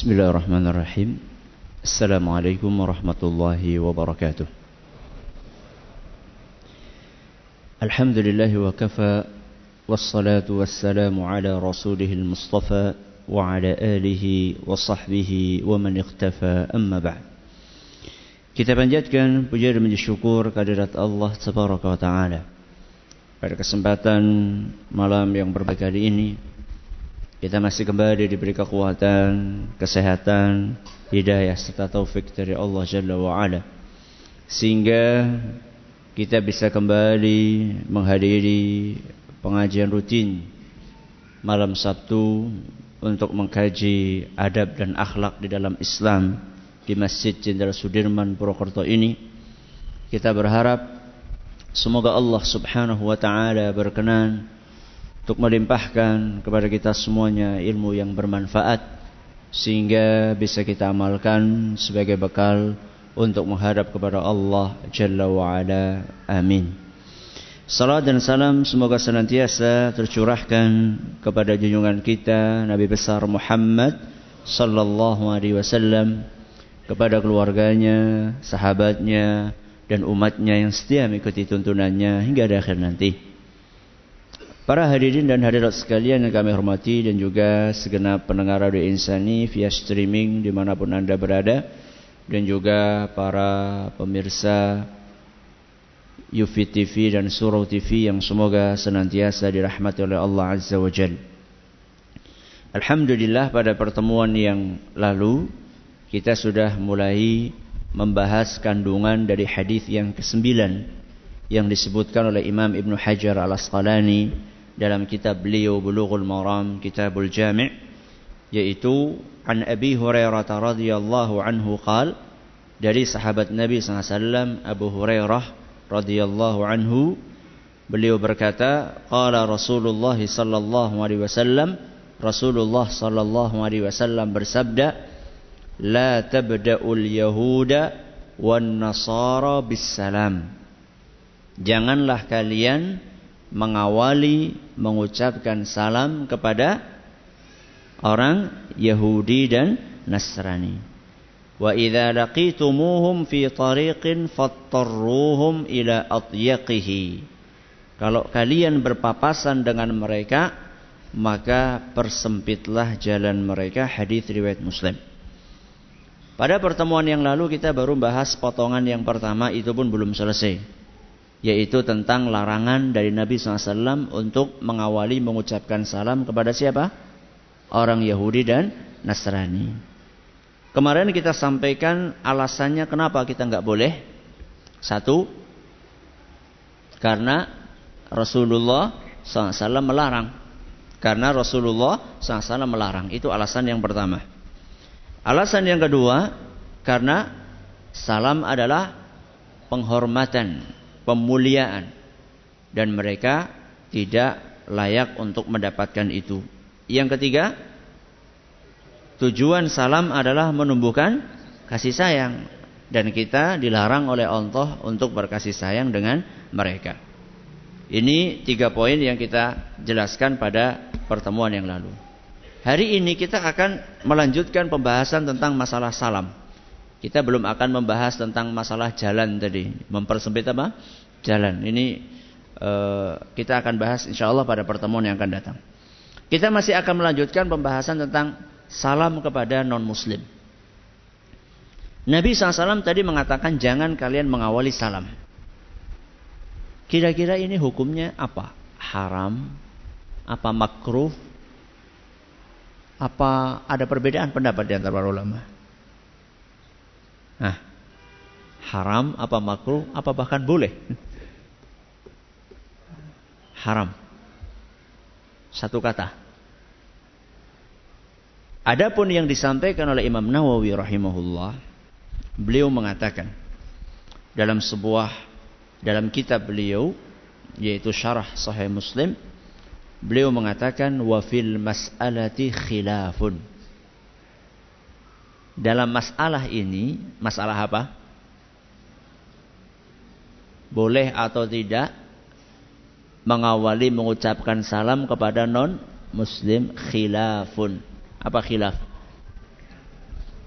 بسم الله الرحمن الرحيم السلام عليكم ورحمة الله وبركاته الحمد لله وكفى والصلاة والسلام على رسوله المصطفى وعلى آله وصحبه ومن اختفى أما بعد Kita panjatkan puja dan syukur kehadirat Allah Tabaraka wa Ta'ala. Pada kesempatan malam yang berbahagia ini Kita masih kembali diberi kekuatan, kesehatan, hidayah serta taufik dari Allah Jalla wa Ala. Sehingga kita bisa kembali menghadiri pengajian rutin malam Sabtu untuk mengkaji adab dan akhlak di dalam Islam di Masjid Jenderal Sudirman Purwokerto ini. Kita berharap semoga Allah Subhanahu wa taala berkenan untuk melimpahkan kepada kita semuanya ilmu yang bermanfaat sehingga bisa kita amalkan sebagai bekal untuk menghadap kepada Allah Jalla wa Ala. Amin. Salam dan salam semoga senantiasa tercurahkan kepada junjungan kita Nabi besar Muhammad sallallahu alaihi wasallam kepada keluarganya, sahabatnya dan umatnya yang setia mengikuti tuntunannya hingga akhir nanti. Para hadirin dan hadirat sekalian yang kami hormati dan juga segenap pendengar radio Insani via streaming di mana pun anda berada dan juga para pemirsa Yufi TV dan Surau TV yang semoga senantiasa dirahmati oleh Allah Azza wa Jal. Alhamdulillah pada pertemuan yang lalu kita sudah mulai membahas kandungan dari hadis yang kesembilan yang disebutkan oleh Imam Ibn Hajar al-Asqalani dalam kitab beliau Bulughul Maram Kitabul Jami' yaitu an Abi Hurairah radhiyallahu anhu qal dari sahabat Nabi SAW Abu Hurairah radhiyallahu anhu beliau berkata qala Rasulullah sallallahu alaihi wasallam Rasulullah sallallahu alaihi wasallam bersabda la tabda'ul yahuda wan nasara bis salam. Janganlah kalian mengawali mengucapkan salam kepada orang Yahudi dan Nasrani. Wa idza laqitumuhum fi tariqin fattarruhum ila atyaqihi. Kalau kalian berpapasan dengan mereka, maka persempitlah jalan mereka. Hadis riwayat Muslim. Pada pertemuan yang lalu kita baru bahas potongan yang pertama itu pun belum selesai yaitu tentang larangan dari Nabi SAW untuk mengawali mengucapkan salam kepada siapa? Orang Yahudi dan Nasrani. Kemarin kita sampaikan alasannya kenapa kita nggak boleh. Satu, karena Rasulullah SAW melarang. Karena Rasulullah SAW melarang. Itu alasan yang pertama. Alasan yang kedua, karena salam adalah penghormatan pemuliaan dan mereka tidak layak untuk mendapatkan itu. Yang ketiga, tujuan salam adalah menumbuhkan kasih sayang dan kita dilarang oleh Allah untuk berkasih sayang dengan mereka. Ini tiga poin yang kita jelaskan pada pertemuan yang lalu. Hari ini kita akan melanjutkan pembahasan tentang masalah salam. Kita belum akan membahas tentang masalah jalan tadi. Mempersempit apa? Jalan. Ini uh, kita akan bahas insya Allah pada pertemuan yang akan datang. Kita masih akan melanjutkan pembahasan tentang salam kepada non-muslim. Nabi SAW tadi mengatakan jangan kalian mengawali salam. Kira-kira ini hukumnya apa? Haram? Apa makruh? Apa ada perbedaan pendapat di antara para ulama? Nah, haram apa makruh apa bahkan boleh? Haram. Satu kata. Adapun yang disampaikan oleh Imam Nawawi rahimahullah, beliau mengatakan dalam sebuah dalam kitab beliau yaitu Syarah Sahih Muslim, beliau mengatakan wa fil mas'alati khilafun dalam masalah ini, masalah apa? Boleh atau tidak mengawali mengucapkan salam kepada non muslim khilafun. Apa khilaf?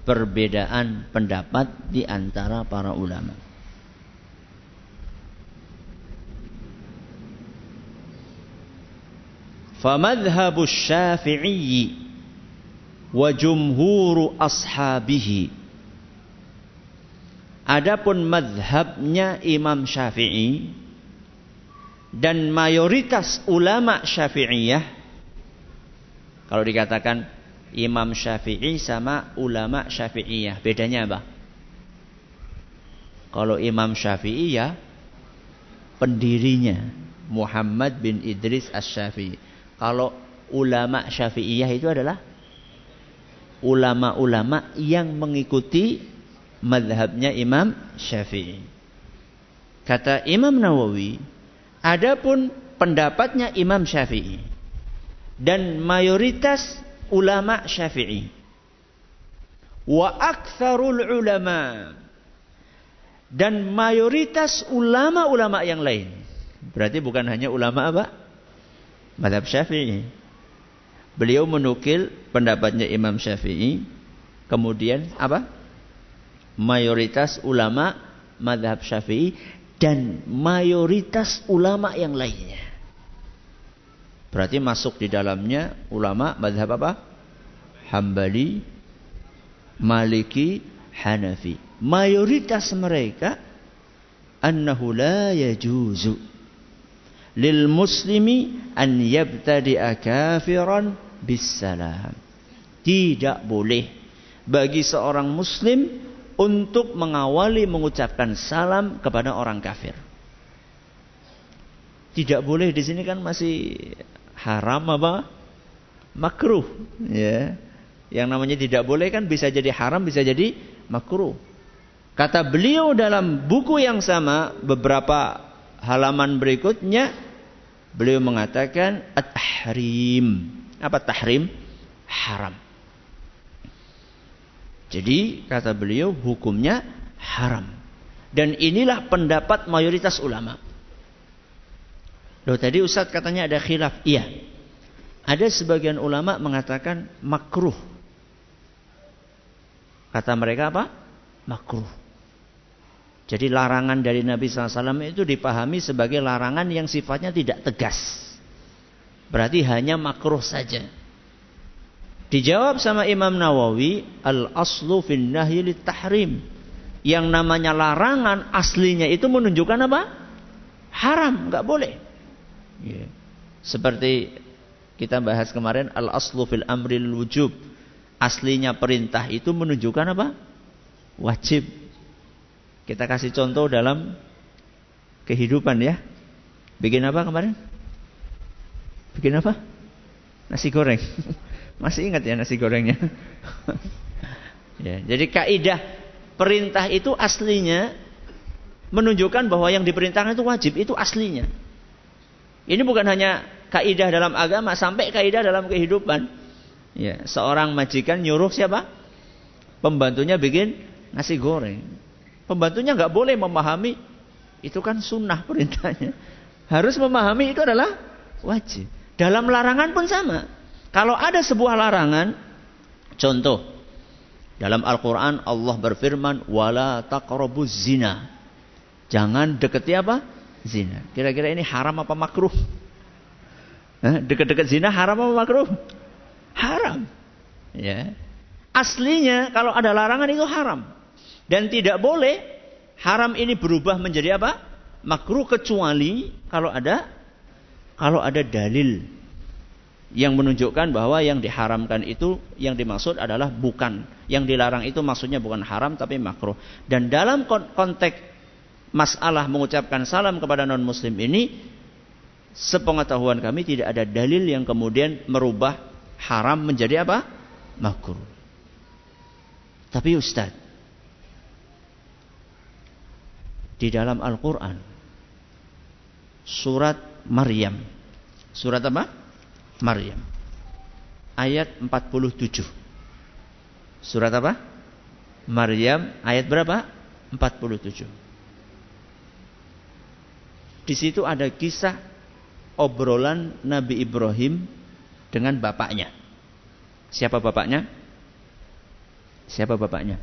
perbedaan pendapat di antara para ulama. Famadhhabu syafi'i wa jumhuru ashabihi Adapun madhabnya Imam Syafi'i dan mayoritas ulama Syafi'iyah kalau dikatakan Imam Syafi'i sama ulama Syafi'iyah. Bedanya apa? Kalau Imam Syafi'i ya pendirinya Muhammad bin Idris As-Syafi'i. Kalau ulama Syafi'iyah itu adalah ulama-ulama yang mengikuti madhabnya Imam Syafi'i. Kata Imam Nawawi, adapun pendapatnya Imam Syafi'i dan mayoritas ulama Syafi'i. Wa aktsarul ulama dan mayoritas ulama-ulama yang lain. Berarti bukan hanya ulama apa? Madhab Syafi'i. Beliau menukil pendapatnya Imam Syafi'i. Kemudian apa? Mayoritas ulama madhab Syafi'i dan mayoritas ulama yang lainnya. Berarti masuk di dalamnya ulama madhab apa? Hambali, Maliki, Hanafi. Mayoritas mereka annahu la yajuzu lil muslimi an yabtadi'a kafiran bisalam. Tidak boleh bagi seorang muslim untuk mengawali mengucapkan salam kepada orang kafir. Tidak boleh di sini kan masih haram apa makruh ya yang namanya tidak boleh kan bisa jadi haram bisa jadi makruh kata beliau dalam buku yang sama beberapa halaman berikutnya beliau mengatakan at-tahrim apa tahrim haram jadi kata beliau hukumnya haram dan inilah pendapat mayoritas ulama Loh tadi Ustadz katanya ada khilaf. Iya. Ada sebagian ulama mengatakan makruh. Kata mereka apa? Makruh. Jadi larangan dari Nabi SAW itu dipahami sebagai larangan yang sifatnya tidak tegas. Berarti hanya makruh saja. Dijawab sama Imam Nawawi, al-aslu fin nahyi tahrim. Yang namanya larangan aslinya itu menunjukkan apa? Haram, nggak boleh. Ya. Seperti kita bahas kemarin al aslu fil amril wujub. Aslinya perintah itu menunjukkan apa? Wajib. Kita kasih contoh dalam kehidupan ya. Bikin apa kemarin? Bikin apa? Nasi goreng. Masih ingat ya nasi gorengnya? ya, jadi kaidah perintah itu aslinya menunjukkan bahwa yang diperintahkan itu wajib, itu aslinya. Ini bukan hanya kaidah dalam agama, sampai kaidah dalam kehidupan. Ya, seorang majikan nyuruh siapa? Pembantunya bikin nasi goreng. Pembantunya nggak boleh memahami itu kan sunnah perintahnya. Harus memahami itu adalah wajib. Dalam larangan pun sama. Kalau ada sebuah larangan, contoh dalam Al-Quran Allah berfirman, wala taqrabuz zina. Jangan deketi apa? zina. Kira-kira ini haram apa makruh? Dekat-dekat zina haram apa makruh? Haram. Ya. Aslinya kalau ada larangan itu haram. Dan tidak boleh haram ini berubah menjadi apa? Makruh kecuali kalau ada kalau ada dalil yang menunjukkan bahwa yang diharamkan itu yang dimaksud adalah bukan yang dilarang itu maksudnya bukan haram tapi makruh dan dalam konteks masalah mengucapkan salam kepada non muslim ini sepengetahuan kami tidak ada dalil yang kemudian merubah haram menjadi apa? makruh. Tapi Ustaz, di dalam Al-Qur'an surat Maryam. Surat apa? Maryam. Ayat 47. Surat apa? Maryam ayat berapa? 47. Di situ ada kisah obrolan Nabi Ibrahim dengan bapaknya. Siapa bapaknya? Siapa bapaknya?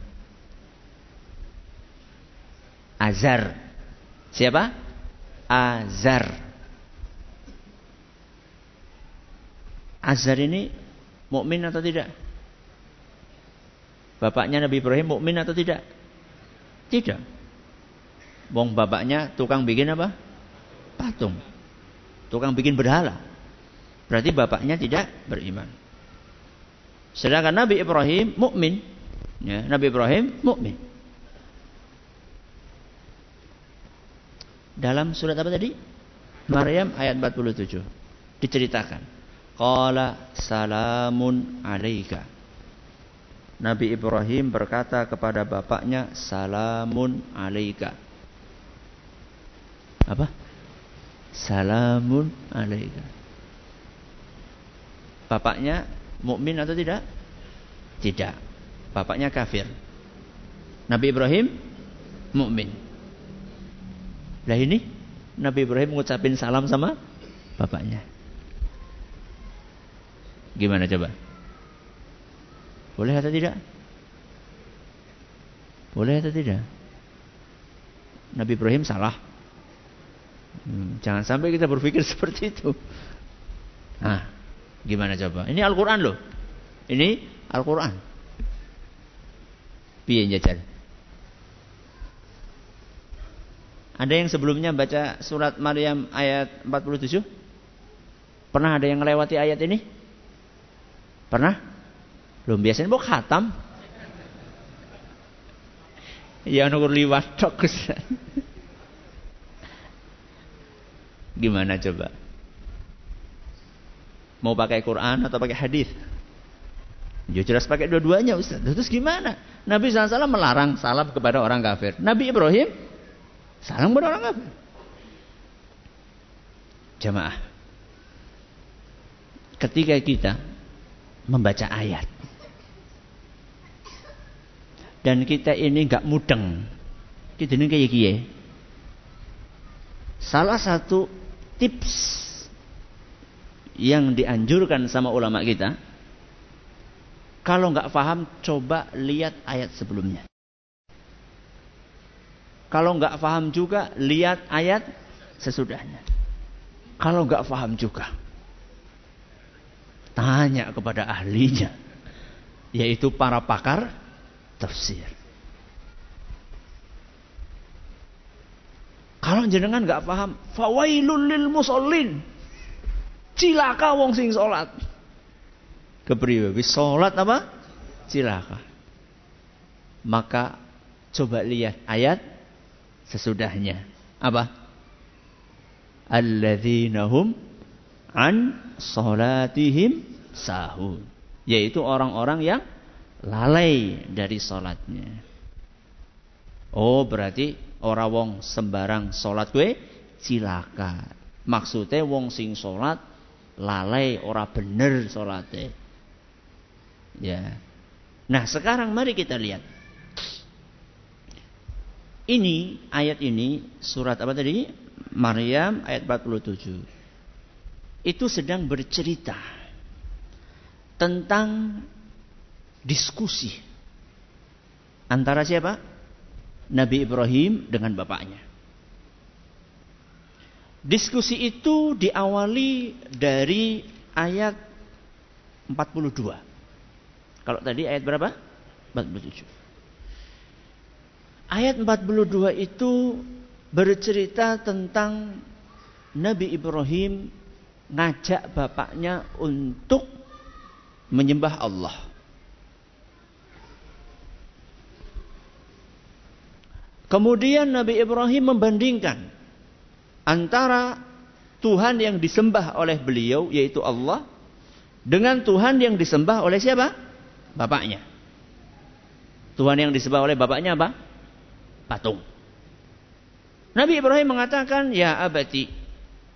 Azar. Siapa? Azar. Azar ini mukmin atau tidak? Bapaknya Nabi Ibrahim mukmin atau tidak? Tidak. Wong bapaknya tukang bikin apa? Patung. Tukang bikin berhala. Berarti bapaknya tidak beriman. Sedangkan Nabi Ibrahim mukmin. Ya, Nabi Ibrahim mukmin. Dalam surat apa tadi? Maryam ayat 47 diceritakan. Qala salamun alaika. Nabi Ibrahim berkata kepada bapaknya, "Salamun alaika." Apa? Salamun alaika. Bapaknya mukmin atau tidak? Tidak. Bapaknya kafir. Nabi Ibrahim mukmin. Lah ini Nabi Ibrahim mengucapin salam sama bapaknya. Gimana coba? Boleh atau tidak? Boleh atau tidak? Nabi Ibrahim salah. Hmm, jangan sampai kita berpikir seperti itu. Nah, gimana coba? Ini Al-Quran loh. Ini Al-Quran. Piye jajal? Ada yang sebelumnya baca surat Maryam ayat 47? Pernah ada yang melewati ayat ini? Pernah? Belum biasanya mau khatam. Ya nukur liwat tok Gimana coba? Mau pakai Quran atau pakai hadis? Ya jelas pakai dua-duanya Ustaz. Terus gimana? Nabi SAW melarang salam kepada orang kafir. Nabi Ibrahim salam kepada orang kafir. Jamaah. Ketika kita membaca ayat dan kita ini nggak mudeng. Kita ini kayak gini. Salah satu tips yang dianjurkan sama ulama kita, kalau nggak paham coba lihat ayat sebelumnya. Kalau nggak paham juga lihat ayat sesudahnya. Kalau nggak paham juga tanya kepada ahlinya, yaitu para pakar tafsir. Kalau jenengan nggak paham, fawailul lil musallin. Cilaka wong sing salat. Kepriwe wis salat apa? Cilaka. Maka coba lihat ayat sesudahnya. Apa? Alladzina hum an salatihim sahun. Yaitu orang-orang yang lalai dari sholatnya. Oh berarti orang wong sembarang sholat gue cilaka. Maksudnya wong sing sholat lalai ora bener sholatnya. Ya. Nah sekarang mari kita lihat. Ini ayat ini surat apa tadi? Maryam ayat 47. Itu sedang bercerita tentang diskusi antara siapa? Nabi Ibrahim dengan bapaknya. Diskusi itu diawali dari ayat 42. Kalau tadi ayat berapa? 47. Ayat 42 itu bercerita tentang Nabi Ibrahim ngajak bapaknya untuk menyembah Allah. Kemudian Nabi Ibrahim membandingkan antara Tuhan yang disembah oleh beliau yaitu Allah dengan Tuhan yang disembah oleh siapa? Bapaknya. Tuhan yang disembah oleh bapaknya apa? Patung. Nabi Ibrahim mengatakan, "Ya abati,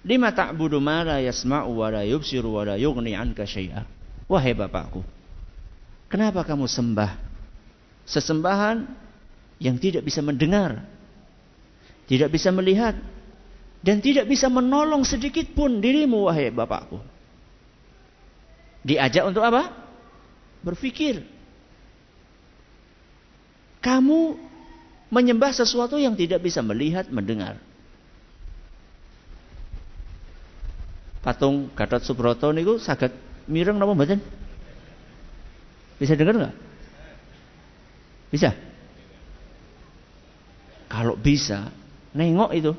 lima ta'budu ma la yasma'u wa la yubsiru wa la yughni 'anka syai'a?" Wahai bapakku, kenapa kamu sembah sesembahan yang tidak bisa mendengar, tidak bisa melihat, dan tidak bisa menolong sedikit pun dirimu wahai bapakku. Diajak untuk apa? Berpikir. Kamu menyembah sesuatu yang tidak bisa melihat, mendengar. Patung Gatot Subroto niku saged mireng napa mboten? Bisa dengar nggak? Bisa? Kalau bisa, nengok itu.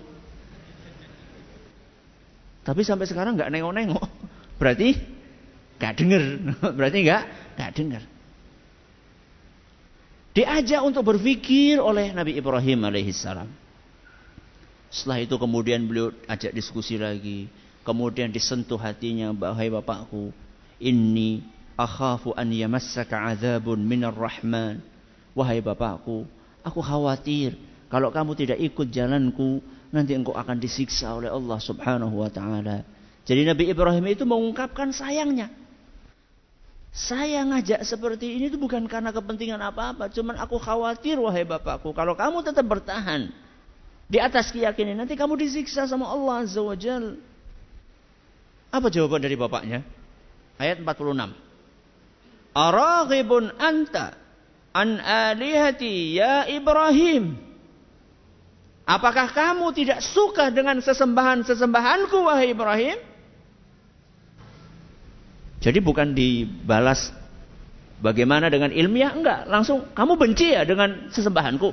Tapi sampai sekarang nggak nengok-nengok. Berarti nggak dengar. Berarti nggak nggak dengar. Diajak untuk berpikir oleh Nabi Ibrahim alaihissalam. Setelah itu kemudian beliau ajak diskusi lagi. Kemudian disentuh hatinya, bahai bapakku, ini akhafu an yamassaka azabun minar rahman. Wahai bapakku, aku khawatir kalau kamu tidak ikut jalanku, nanti engkau akan disiksa oleh Allah Subhanahu wa taala. Jadi Nabi Ibrahim itu mengungkapkan sayangnya. Saya ngajak seperti ini itu bukan karena kepentingan apa-apa, cuman aku khawatir wahai bapakku kalau kamu tetap bertahan di atas keyakinan nanti kamu disiksa sama Allah Azza wa Jalla. Apa jawaban dari bapaknya? Ayat 46. Araghibun anta an alihati ya Ibrahim. Apakah kamu tidak suka dengan sesembahan-sesembahanku wahai Ibrahim? Jadi bukan dibalas bagaimana dengan ilmiah enggak, langsung kamu benci ya dengan sesembahanku.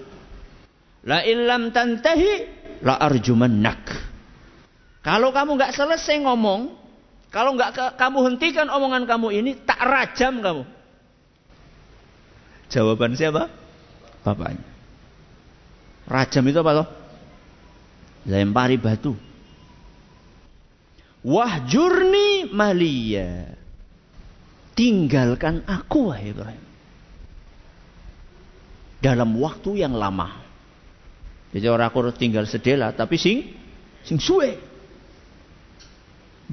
La illam tantahi la arjumannak. Kalau kamu enggak selesai ngomong, kalau nggak kamu hentikan omongan kamu ini, tak rajam kamu. Jawaban siapa? Bapaknya. Rajam itu apa loh? Lempari batu. Wahjurni malia. Tinggalkan aku wahai Ibrahim. Dalam waktu yang lama. Jadi orang aku tinggal sedela tapi sing sing suwe.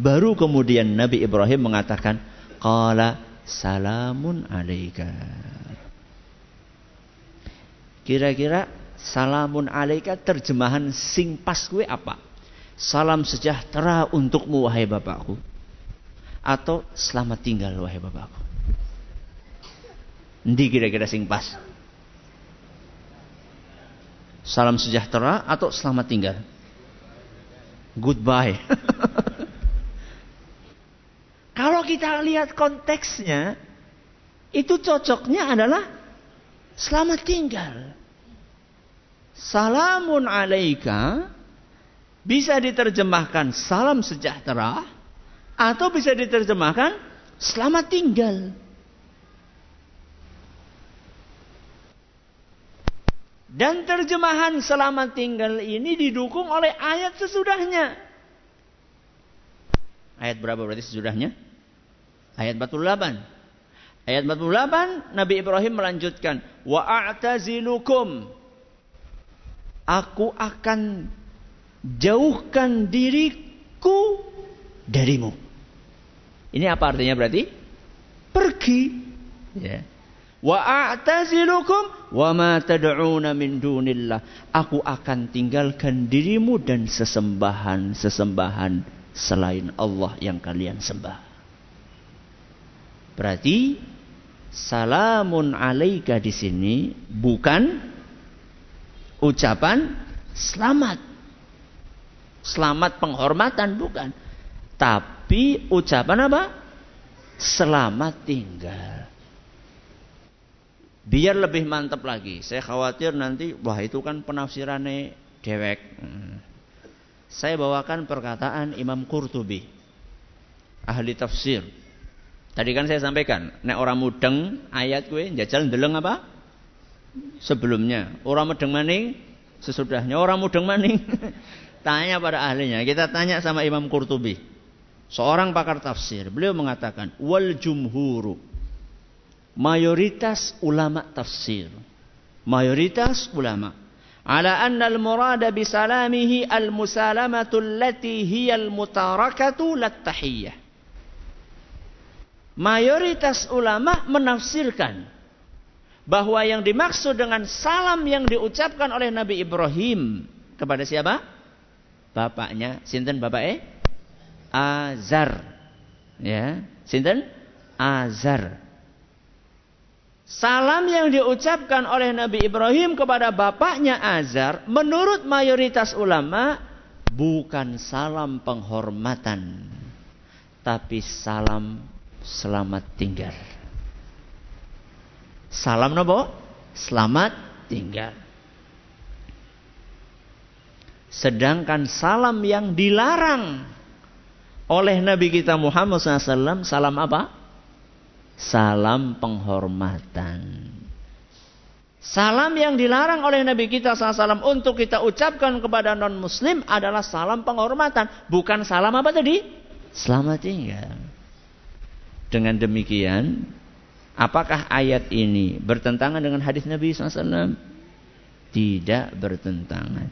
Baru kemudian Nabi Ibrahim mengatakan, Qala salamun alaika. Kira-kira salamun alaika terjemahan sing pas gue apa? Salam sejahtera untukmu wahai bapakku. Atau selamat tinggal wahai bapakku. Ndi kira-kira sing pas? Salam sejahtera atau selamat tinggal? Goodbye. Kalau kita lihat konteksnya, itu cocoknya adalah selamat tinggal. Salamun alaika bisa diterjemahkan salam sejahtera atau bisa diterjemahkan selamat tinggal. Dan terjemahan selamat tinggal ini didukung oleh ayat sesudahnya. Ayat berapa berarti sesudahnya? Ayat 48. Ayat 48 Nabi Ibrahim melanjutkan, "Wa a'tazilukum" Aku akan jauhkan diriku darimu. Ini apa artinya berarti? Pergi. Ya. Wa a'tazilukum wa ma tad'una min dunillah. Aku akan tinggalkan dirimu dan sesembahan-sesembahan selain Allah yang kalian sembah. Berarti salamun alaika di sini bukan ucapan selamat. Selamat penghormatan bukan. Tapi ucapan apa? Selamat tinggal. Biar lebih mantap lagi. Saya khawatir nanti wah itu kan penafsirannya dewek. Hmm. Saya bawakan perkataan Imam Qurtubi. Ahli tafsir Tadi kan saya sampaikan, nek orang mudeng ayat gue jajal ndeleng apa? Sebelumnya. Orang mudeng maning sesudahnya. Orang mudeng maning tanya pada ahlinya. Kita tanya sama Imam Qurtubi. Seorang pakar tafsir. Beliau mengatakan, wal jumhuru. Mayoritas ulama tafsir. Mayoritas ulama. Ala anna al-murada bisalamihi al-musalamatu allati hiya al-mutarakatu lat-tahiyyah mayoritas ulama menafsirkan bahwa yang dimaksud dengan salam yang diucapkan oleh Nabi Ibrahim kepada siapa? Bapaknya, sinten bapak eh? Azar. Ya, sinten? Azar. Salam yang diucapkan oleh Nabi Ibrahim kepada bapaknya Azar, menurut mayoritas ulama, bukan salam penghormatan, tapi salam selamat tinggal. Salam nopo? Selamat tinggal. Sedangkan salam yang dilarang oleh Nabi kita Muhammad SAW, salam apa? Salam penghormatan. Salam yang dilarang oleh Nabi kita SAW untuk kita ucapkan kepada non-muslim adalah salam penghormatan. Bukan salam apa tadi? Selamat tinggal. Dengan demikian, apakah ayat ini bertentangan dengan hadis Nabi SAW? Tidak bertentangan.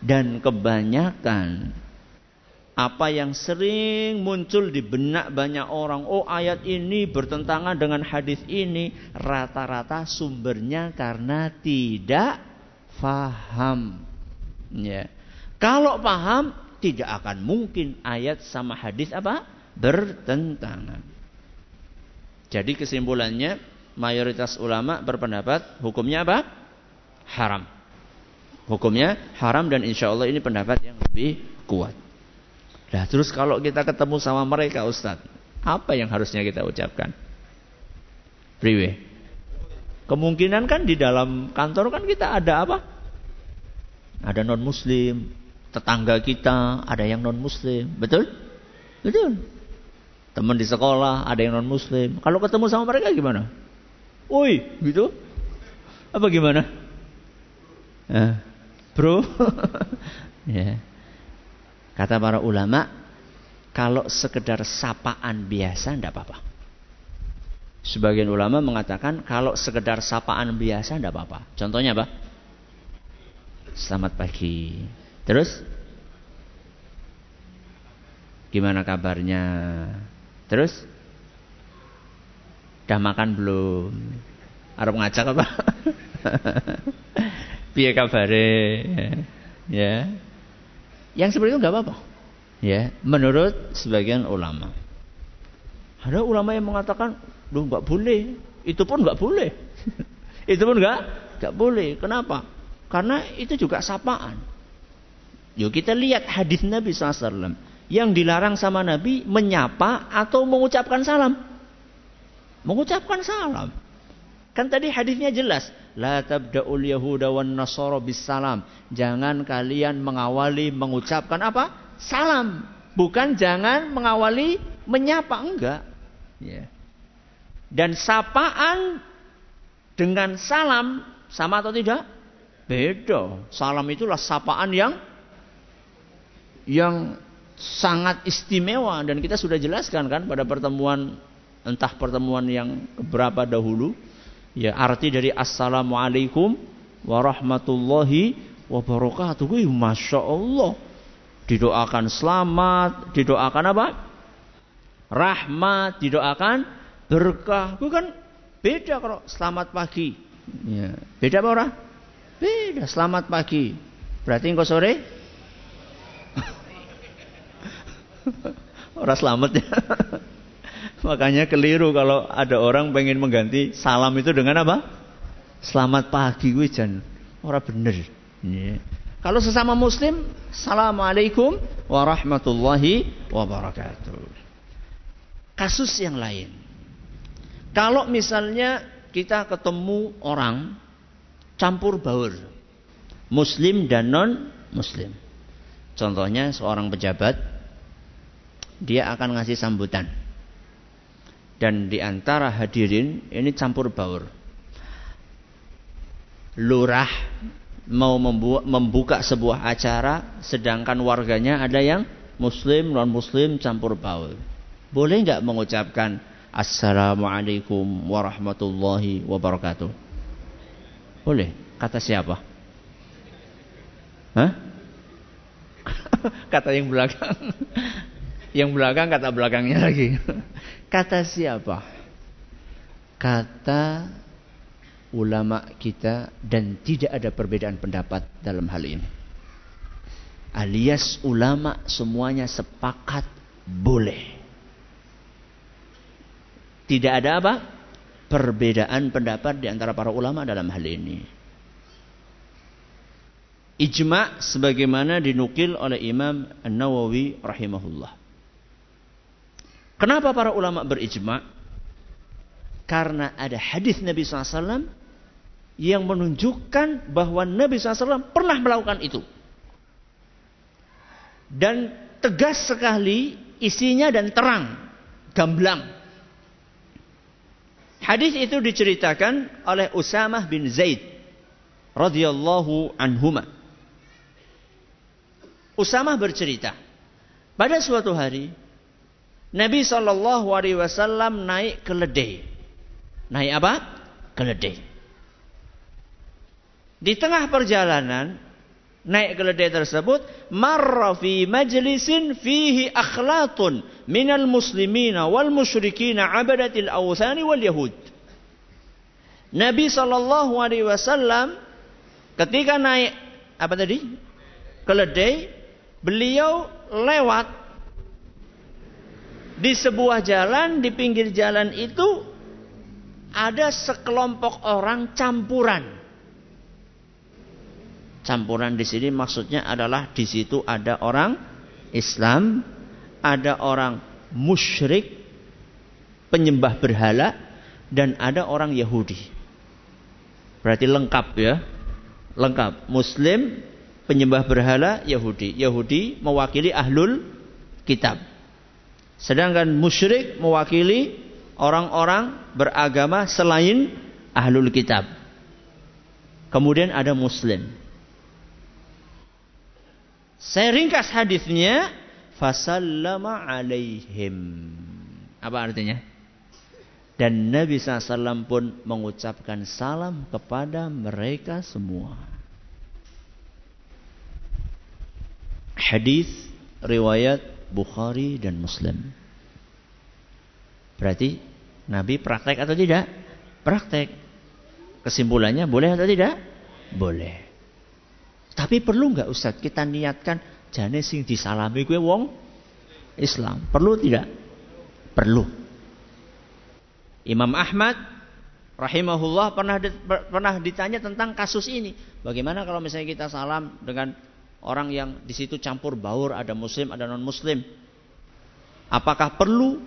Dan kebanyakan apa yang sering muncul di benak banyak orang, oh ayat ini bertentangan dengan hadis ini, rata-rata sumbernya karena tidak faham. Ya. Kalau paham, tidak akan mungkin ayat sama hadis apa bertentangan. Jadi kesimpulannya mayoritas ulama berpendapat hukumnya apa? Haram. Hukumnya haram dan insya Allah ini pendapat yang lebih kuat. Nah terus kalau kita ketemu sama mereka Ustadz, apa yang harusnya kita ucapkan? Priwe. Kemungkinan kan di dalam kantor kan kita ada apa? Ada non muslim, tetangga kita ada yang non muslim, betul? Betul. Teman di sekolah ada yang non muslim. Kalau ketemu sama mereka gimana? Woi, gitu? Apa gimana? Eh, bro, ya. Kata para ulama, kalau sekedar sapaan biasa tidak apa-apa. Sebagian ulama mengatakan kalau sekedar sapaan biasa tidak apa-apa. Contohnya apa? Selamat pagi. Terus? Gimana kabarnya? Terus? Udah makan belum? Arab ngajak apa? Piye kabare? Ya. Yang seperti itu nggak apa-apa. Ya, menurut sebagian ulama. Ada ulama yang mengatakan, "Duh, nggak boleh." Itu pun nggak boleh. itu pun nggak nggak boleh. Kenapa? Karena itu juga sapaan. Yuk kita lihat hadis Nabi SAW yang dilarang sama Nabi menyapa atau mengucapkan salam. Mengucapkan salam. Kan tadi hadisnya jelas, la tabda'ul yahuda wan nasara bisalam. Jangan kalian mengawali mengucapkan apa? Salam. Bukan jangan mengawali menyapa enggak. Ya. Dan sapaan dengan salam sama atau tidak? Beda. Salam itulah sapaan yang yang sangat istimewa dan kita sudah jelaskan kan pada pertemuan entah pertemuan yang berapa dahulu. Ya arti dari assalamualaikum warahmatullahi wabarakatuh. Masya Allah. Didoakan selamat didoakan apa? Rahmat didoakan berkah. Bukan beda kalau selamat pagi. Ya. beda apa orang? Beda selamat pagi. Berarti engkau sore Orang selamat ya. Makanya keliru kalau ada orang pengen mengganti salam itu dengan apa? Selamat pagi gue jan. Orang bener. Ya. Kalau sesama muslim, Assalamualaikum warahmatullahi wabarakatuh. Kasus yang lain. Kalau misalnya kita ketemu orang campur baur. Muslim dan non muslim. Contohnya seorang pejabat dia akan ngasih sambutan. Dan di antara hadirin ini campur baur. Lurah mau membuka sebuah acara sedangkan warganya ada yang muslim non muslim campur baur. Boleh nggak mengucapkan Assalamualaikum warahmatullahi wabarakatuh? Boleh. Kata siapa? Hah? Kata yang belakang. Yang belakang kata belakangnya lagi. Kata siapa? Kata ulama kita dan tidak ada perbedaan pendapat dalam hal ini. Alias ulama semuanya sepakat boleh. Tidak ada apa? perbedaan pendapat di antara para ulama dalam hal ini. Ijma sebagaimana dinukil oleh Imam An-Nawawi rahimahullah. Kenapa para ulama berijma? Karena ada hadis Nabi SAW yang menunjukkan bahwa Nabi SAW pernah melakukan itu. Dan tegas sekali isinya dan terang, gamblang. Hadis itu diceritakan oleh Usamah bin Zaid radhiyallahu anhuma. Usamah bercerita, pada suatu hari Nabi Shallallahu alaihi wasallam naik keledai. Naik apa? Keledai. Di tengah perjalanan naik keledai tersebut marra fi majlisin fihi akhlatun minal muslimina wal musyrikina abadatil awthani wal yahud Nabi sallallahu alaihi wasallam ketika naik apa tadi keledai beliau lewat di sebuah jalan di pinggir jalan itu ada sekelompok orang campuran Campuran di sini maksudnya adalah di situ ada orang Islam, ada orang musyrik, penyembah berhala, dan ada orang Yahudi. Berarti lengkap ya. Lengkap. Muslim, penyembah berhala, Yahudi. Yahudi mewakili ahlul kitab. Sedangkan musyrik mewakili orang-orang beragama selain ahlul kitab. Kemudian ada muslim. Saya ringkas hadisnya, fasallama alaihim. Apa artinya? Dan Nabi SAW pun mengucapkan salam kepada mereka semua. Hadis riwayat Bukhari dan Muslim. Berarti Nabi praktek atau tidak? Praktek. Kesimpulannya boleh atau tidak? Boleh. Tapi perlu nggak Ustaz kita niatkan jane sing disalami gue wong Islam. Perlu tidak? Perlu. Imam Ahmad rahimahullah pernah pernah ditanya tentang kasus ini. Bagaimana kalau misalnya kita salam dengan orang yang di situ campur baur, ada muslim, ada non muslim? Apakah perlu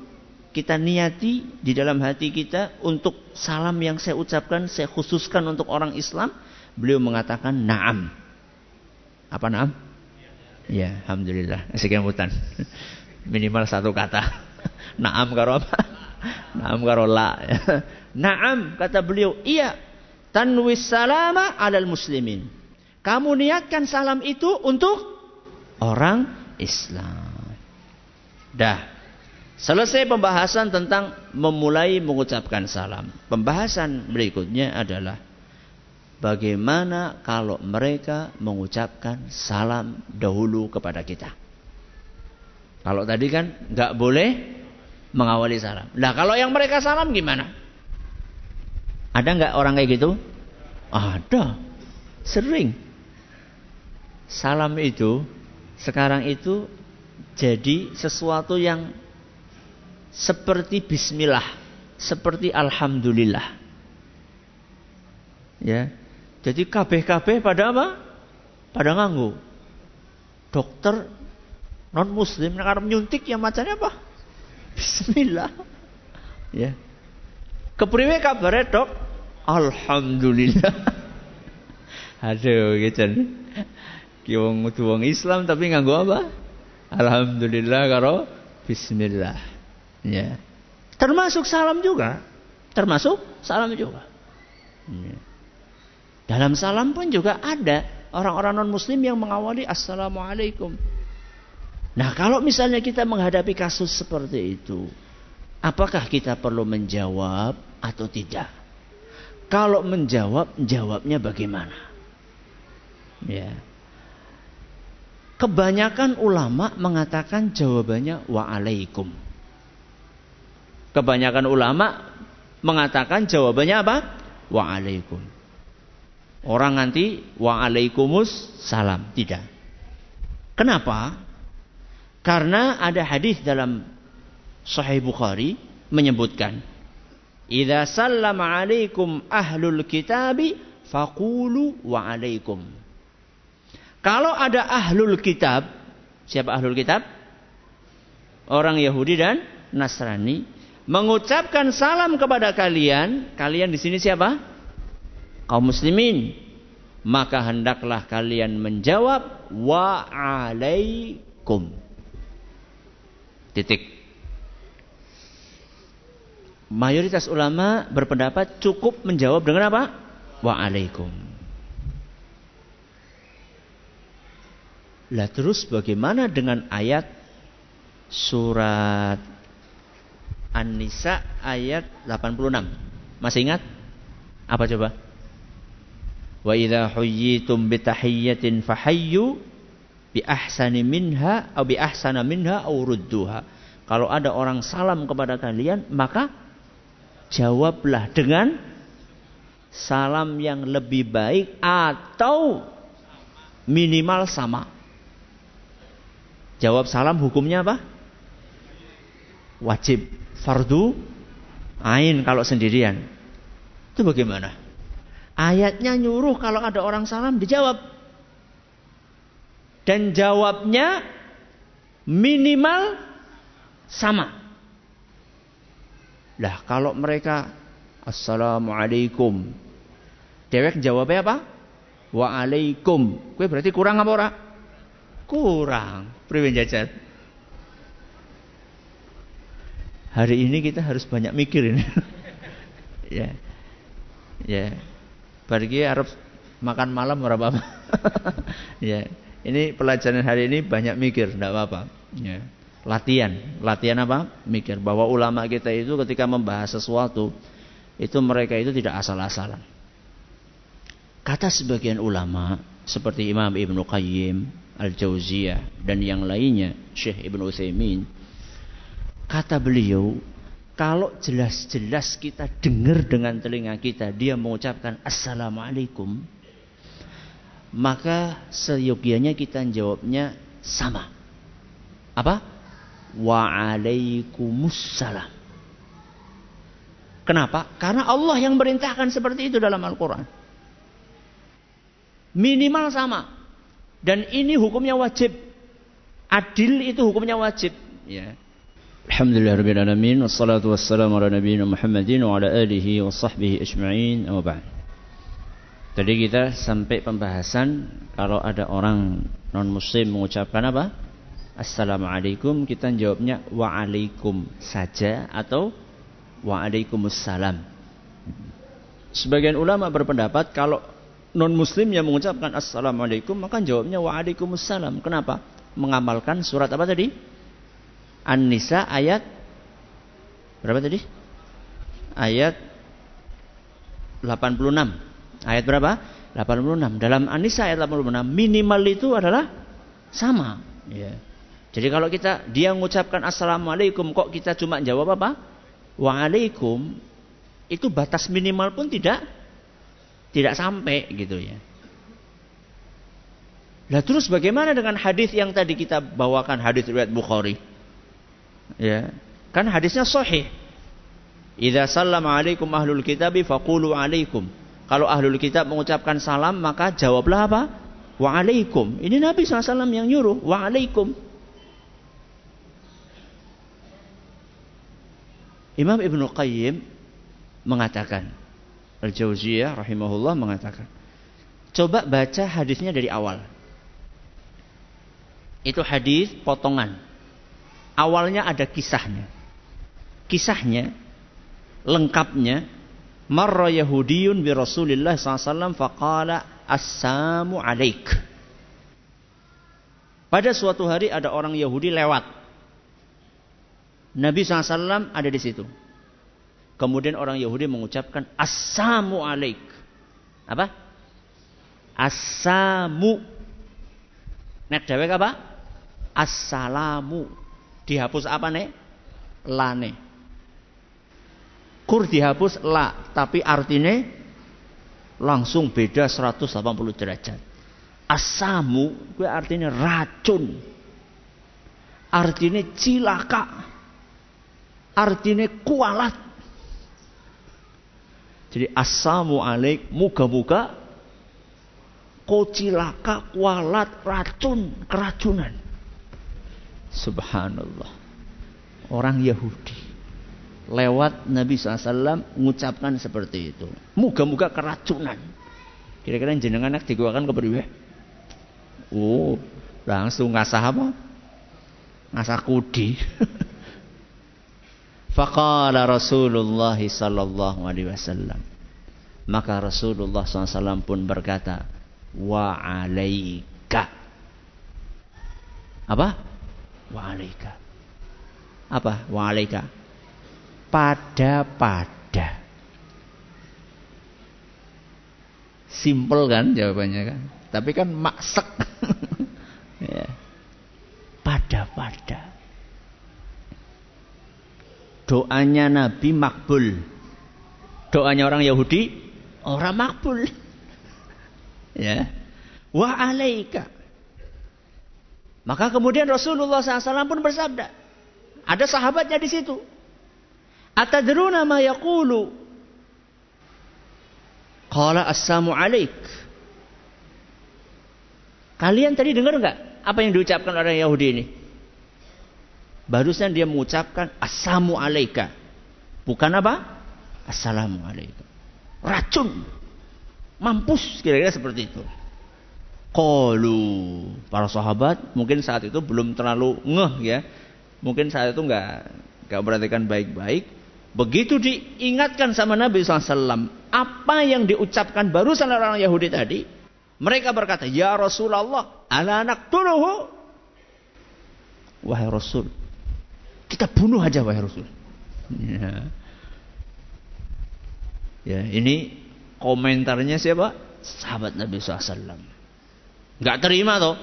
kita niati di dalam hati kita untuk salam yang saya ucapkan saya khususkan untuk orang Islam? Beliau mengatakan na'am. Apa nam? Ya, alhamdulillah. Sekian hutan. Minimal satu kata. Naam karo apa? Naam karo la. Naam kata beliau, iya. Tanwis salama alal muslimin. Kamu niatkan salam itu untuk orang Islam. Dah. Selesai pembahasan tentang memulai mengucapkan salam. Pembahasan berikutnya adalah bagaimana kalau mereka mengucapkan salam dahulu kepada kita. Kalau tadi kan nggak boleh mengawali salam. Nah kalau yang mereka salam gimana? Ada nggak orang kayak gitu? Ada, sering. Salam itu sekarang itu jadi sesuatu yang seperti Bismillah, seperti Alhamdulillah. Ya, jadi kabeh-kabeh pada apa? Pada nganggu. Dokter non muslim yang arep nyuntik yang macamnya apa? Bismillah. Ya. Kepriwe kabare, Dok? Alhamdulillah. Aduh, gitu. Ki wong Islam tapi nganggo apa? Alhamdulillah karo bismillah. Ya. Termasuk salam juga. Termasuk salam juga. Ya. Dalam salam pun juga ada orang-orang non-muslim yang mengawali Assalamualaikum. Nah kalau misalnya kita menghadapi kasus seperti itu. Apakah kita perlu menjawab atau tidak? Kalau menjawab, jawabnya bagaimana? Ya. Kebanyakan ulama mengatakan jawabannya waalaikum. Kebanyakan ulama mengatakan jawabannya apa? Waalaikum. Orang nanti wa'alaikumus salam. Tidak. Kenapa? Karena ada hadis dalam Sahih Bukhari menyebutkan Idza sallama alaikum ahlul kitabi faqulu wa alaikum. Kalau ada ahlul kitab, siapa ahlul kitab? Orang Yahudi dan Nasrani mengucapkan salam kepada kalian, kalian di sini siapa? Kaum muslimin. Maka hendaklah kalian menjawab wa alaikum. Titik. Mayoritas ulama berpendapat cukup menjawab dengan apa? Wa alaikum. Lah terus bagaimana dengan ayat surat An-Nisa ayat 86? Masih ingat? Apa coba? Wa idza huyyitum bi tahiyyatin fahayyu bi ahsani minha atau bi ahsana minha aw rudduha. Kalau ada orang salam kepada kalian, maka jawablah dengan salam yang lebih baik atau minimal sama. Jawab salam hukumnya apa? Wajib fardu ain kalau sendirian. Itu bagaimana? Ayatnya nyuruh kalau ada orang salam dijawab. Dan jawabnya minimal sama. Lah kalau mereka Assalamualaikum. Dewek jawabnya apa? Waalaikum. Kue berarti kurang apa ora? Kurang. Priwe jajan. Hari ini kita harus banyak mikir ini. ya. Ya. Pergi Arab makan malam berapa apa? ya. Ini pelajaran hari ini banyak mikir, tidak apa-apa. Ya. Latihan, latihan apa? Mikir bahwa ulama kita itu ketika membahas sesuatu itu mereka itu tidak asal-asalan. Kata sebagian ulama seperti Imam Ibnu Qayyim, Al-Jauziyah dan yang lainnya Syekh Ibn Utsaimin kata beliau kalau jelas-jelas kita dengar dengan telinga kita dia mengucapkan assalamualaikum maka seyogianya kita jawabnya sama. Apa? Waalaikumsalam kenapa? Karena Allah yang merintahkan seperti itu dalam Al-Qur'an. Minimal sama dan ini hukumnya wajib. Adil itu hukumnya wajib. Ya. Alhamdulillah rabbil alamin wassalatu wassalamu ala nabiyina Muhammadin wa ala alihi wa sahbihi ajma'in. Tadi kita sampai pembahasan kalau ada orang non muslim mengucapkan apa? Assalamualaikum kita jawabnya waalaikum saja atau waalaikumsalam. Sebagian ulama berpendapat kalau non muslim yang mengucapkan assalamualaikum maka jawabnya waalaikumsalam. Kenapa? Mengamalkan surat apa tadi? An-Nisa ayat berapa tadi? Ayat 86. Ayat berapa? 86. Dalam An-Nisa ayat 86 minimal itu adalah sama. Ya. Jadi kalau kita dia mengucapkan assalamualaikum kok kita cuma jawab apa? Waalaikum itu batas minimal pun tidak tidak sampai gitu ya. Lah terus bagaimana dengan hadis yang tadi kita bawakan hadis riwayat Bukhari? Ya, kan hadisnya sahih. Idza sallama alaikum ahlul kitabi faqulu alaikum. Kalau ahlul kitab mengucapkan salam maka jawablah apa? Wa alaikum. Ini Nabi SAW yang nyuruh. Wa alaikum. Imam Ibnu Qayyim mengatakan Al-Jauziyah rahimahullah mengatakan, coba baca hadisnya dari awal. Itu hadis potongan. Awalnya ada kisahnya. Kisahnya lengkapnya marra yahudiyun bi Rasulillah SAW faqala assamu alaik. Pada suatu hari ada orang Yahudi lewat. Nabi SAW ada di situ. Kemudian orang Yahudi mengucapkan Assamu alaik. Apa? Assamu. Nek dewek apa? Assalamu. Dihapus apa nek? Lane. Kur dihapus la, tapi artinya langsung beda 180 derajat. Asamu gue artinya racun. Artinya cilaka. Artinya kualat Jadi asamu alaik muga-muga kau cilaka, kualat, racun, keracunan. Subhanallah. Orang Yahudi lewat Nabi SAW mengucapkan seperti itu. Muga-muga keracunan. Kira-kira jenengan anak diguakan ke beriwe? Oh, langsung ngasah apa? Ngasah kudi. Faqala Rasulullah sallallahu alaihi wasallam. Maka Rasulullah SAW pun berkata, wa alaika. Apa? Wa alaika. Apa? Wa alaika. Pada-pada. Simple kan jawabannya kan? Tapi kan maksek. ya. Pada-pada. Doanya Nabi makbul. Doanya orang Yahudi orang makbul. Ya. Wa alaika. Maka kemudian Rasulullah SAW pun bersabda. Ada sahabatnya di situ. Atadruna ma yaqulu? Qala assamu alaik. Kalian tadi dengar nggak apa yang diucapkan orang Yahudi ini? Barusan dia mengucapkan assamu alaika. Bukan apa? Assalamu alaikum. Racun. Mampus kira-kira seperti itu. Qalu para sahabat mungkin saat itu belum terlalu ngeh ya. Mungkin saat itu nggak nggak perhatikan baik-baik. Begitu diingatkan sama Nabi SAW apa yang diucapkan barusan orang Yahudi tadi, mereka berkata, Ya Rasulullah, ala anak turuhu. Wahai Rasul, kita bunuh aja wahai Rasul. Ya. ya ini komentarnya siapa? Sahabat Nabi SAW. Gak terima toh.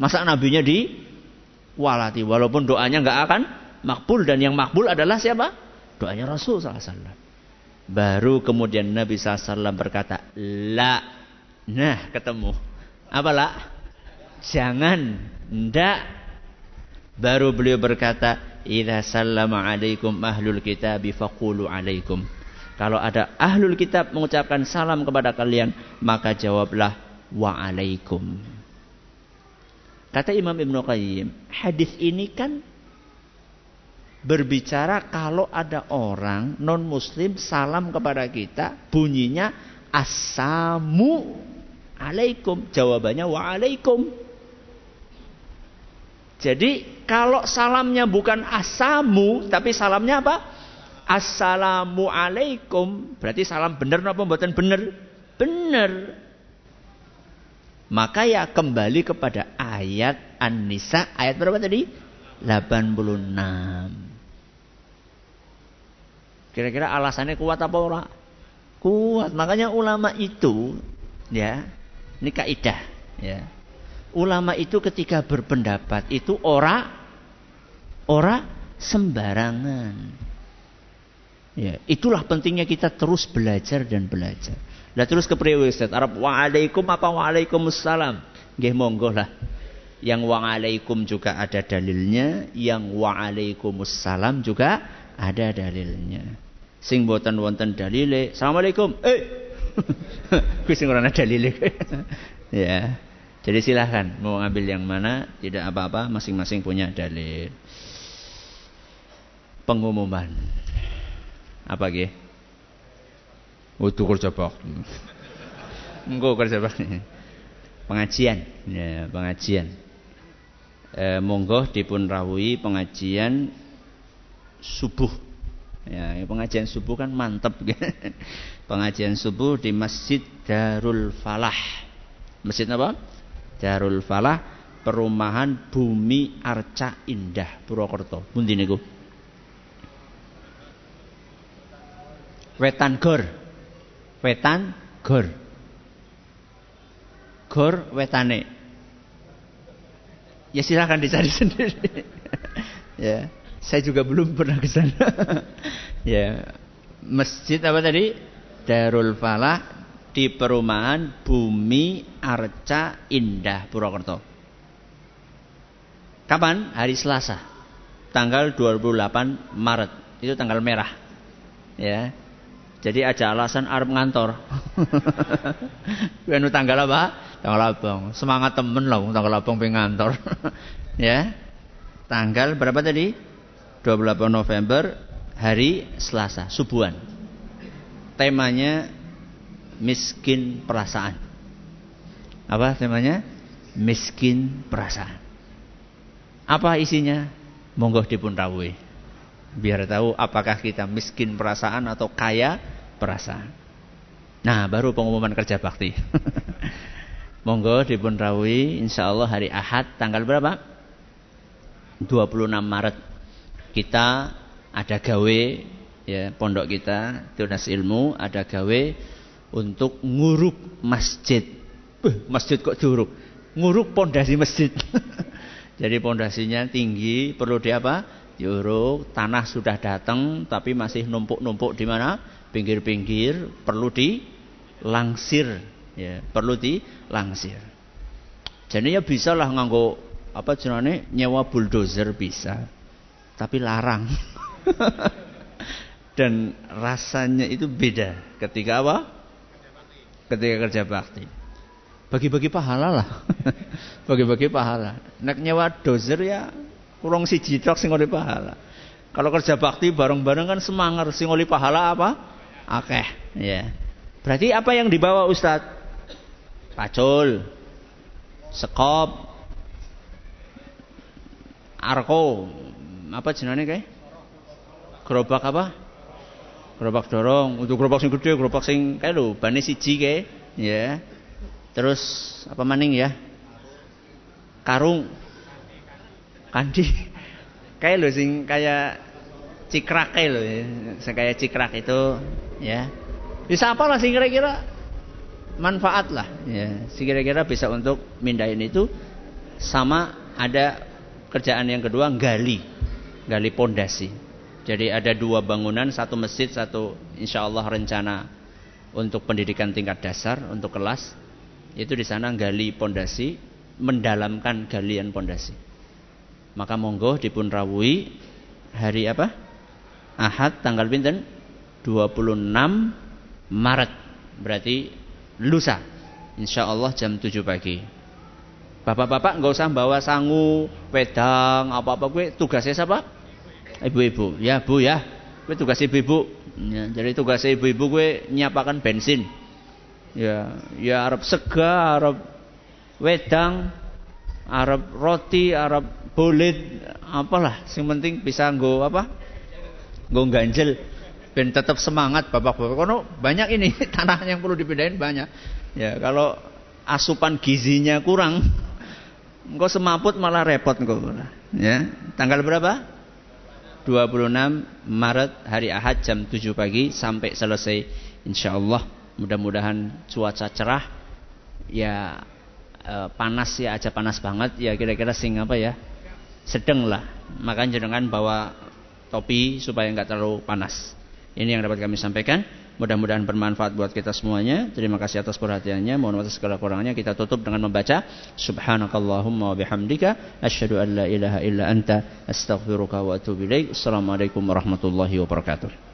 Masa nabinya di walati. Walaupun doanya gak akan makbul. Dan yang makbul adalah siapa? Doanya Rasul SAW. Baru kemudian Nabi SAW berkata, La. Nah ketemu. Apa la? Jangan. Ndak. Baru beliau berkata, Idza sallama alaikum ahlul kitabi faqulu alaikum. Kalau ada ahlul kitab mengucapkan salam kepada kalian, maka jawablah waalaikum. Kata Imam Ibn Qayyim, hadis ini kan berbicara kalau ada orang non muslim salam kepada kita bunyinya assamu alaikum jawabannya waalaikum jadi kalau salamnya bukan asamu tapi salamnya apa Assalamualaikum. Berarti salam benar apa buatan benar? Benar. Maka ya kembali kepada ayat An-Nisa ayat berapa tadi? 86. Kira-kira alasannya kuat apa ora? Kuat. Makanya ulama itu ya, ini kaidah ya. Ulama itu ketika berpendapat itu ora ora sembarangan. Ya, itulah pentingnya kita terus belajar dan belajar. Lah terus ke priwe Ustaz? Arab waalaikum apa waalaikumsalam? Nggih monggo lah. Yang waalaikum juga ada dalilnya, yang waalaikumsalam juga ada dalilnya. Sing boten wonten dalile, Assalamualaikum. Eh. Kuwi sing ora ada dalile. ya. Jadi silahkan mau ngambil yang mana, tidak apa-apa, masing-masing punya dalil. Pengumuman. Apa ge? Utuh kerja bakti. Engko kerja bakti. Pengajian, ya, pengajian. E, monggo dipun rawuhi pengajian subuh. Ya, pengajian subuh kan mantep. pengajian subuh di Masjid Darul Falah. Masjid apa? Darul Falah, Perumahan Bumi Arca Indah, Purwokerto. Pundi niku? Wetan Gor. Wetan Gor. Gor wetane. Ya silahkan dicari sendiri. ya, saya juga belum pernah ke sana. ya, masjid apa tadi? Darul Falah di perumahan Bumi Arca Indah Purwokerto. Kapan? Hari Selasa. Tanggal 28 Maret. Itu tanggal merah. Ya Jadi aja alasan arep ngantor. Kuwi tanggal apa? Tanggal abang. Semangat temen lah tanggal abang pengen ngantor. ya. Tanggal berapa tadi? 28 November hari Selasa, subuhan. Temanya miskin perasaan. Apa temanya? Miskin perasaan. Apa isinya? Monggo dipun rawuhi biar tahu apakah kita miskin perasaan atau kaya perasaan. Nah, baru pengumuman kerja bakti. Monggo dipun rawi insyaallah hari Ahad tanggal berapa? 26 Maret. Kita ada gawe ya pondok kita tunas ilmu ada gawe untuk nguruk masjid. Masjid kok diuruk? Nguruk pondasi masjid. Jadi pondasinya tinggi, perlu di apa? diuruk, tanah sudah datang tapi masih numpuk-numpuk di mana? Pinggir-pinggir, perlu dilangsir, ya, perlu dilangsir. Jadi ya bisa lah nganggo apa jenenge nyewa bulldozer bisa. Tapi larang. Dan rasanya itu beda ketika apa? Ketika kerja bakti. Bagi-bagi pahala lah. Bagi-bagi pahala. Nek nyewa dozer ya Kurang si tok sing oleh pahala. Kalau kerja bakti bareng-bareng kan semangat sing oleh pahala apa? Akeh, ya. Berarti apa yang dibawa Ustaz? Pacul, sekop, arko, apa jenenge kayak? Gerobak apa? Gerobak dorong. Untuk gerobak sing gede, gerobak sing kayak lho, bane siji kayak, ya. Terus apa maning ya? Karung, Kandi kayak lo sing kayak cikrak kayak lo ya. Sing kayak cikrak itu ya. Bisa apa lah sih kira-kira manfaat lah ya. Sih kira-kira bisa untuk mindahin itu sama ada kerjaan yang kedua gali gali pondasi. Jadi ada dua bangunan, satu masjid, satu insya Allah rencana untuk pendidikan tingkat dasar untuk kelas. Itu di sana gali pondasi, mendalamkan galian pondasi. Maka monggo dipun rawuhi hari apa? Ahad tanggal pinten? 26 Maret. Berarti lusa. Insya Allah jam 7 pagi. Bapak-bapak nggak usah bawa sangu, pedang, apa-apa gue tugasnya siapa? Ibu-ibu. Ya, Bu ya. Gue tugas ibu-ibu. Ya, jadi tugas ibu-ibu gue nyapakan bensin. Ya, ya Arab sega, Arab wedang, Arab roti, Arab bulit, apalah, sing penting bisa nggo apa? Nggo ganjel ben tetap semangat bapak-bapak. Kono banyak ini tanah yang perlu dipindahin banyak. Ya, kalau asupan gizinya kurang, engkau semaput malah repot engkau. Ya, tanggal berapa? 26 Maret hari Ahad jam 7 pagi sampai selesai insyaallah mudah-mudahan cuaca cerah ya eh, panas ya aja panas banget ya kira-kira sing apa ya sedang lah. Maka jangan bawa topi supaya nggak terlalu panas. Ini yang dapat kami sampaikan. Mudah-mudahan bermanfaat buat kita semuanya. Terima kasih atas perhatiannya. Mohon maaf segala kurangnya. Kita tutup dengan membaca Subhanakallahumma wa bihamdika asyhadu an la ilaha illa anta astaghfiruka wa atubu ilaik. Assalamualaikum warahmatullahi wabarakatuh.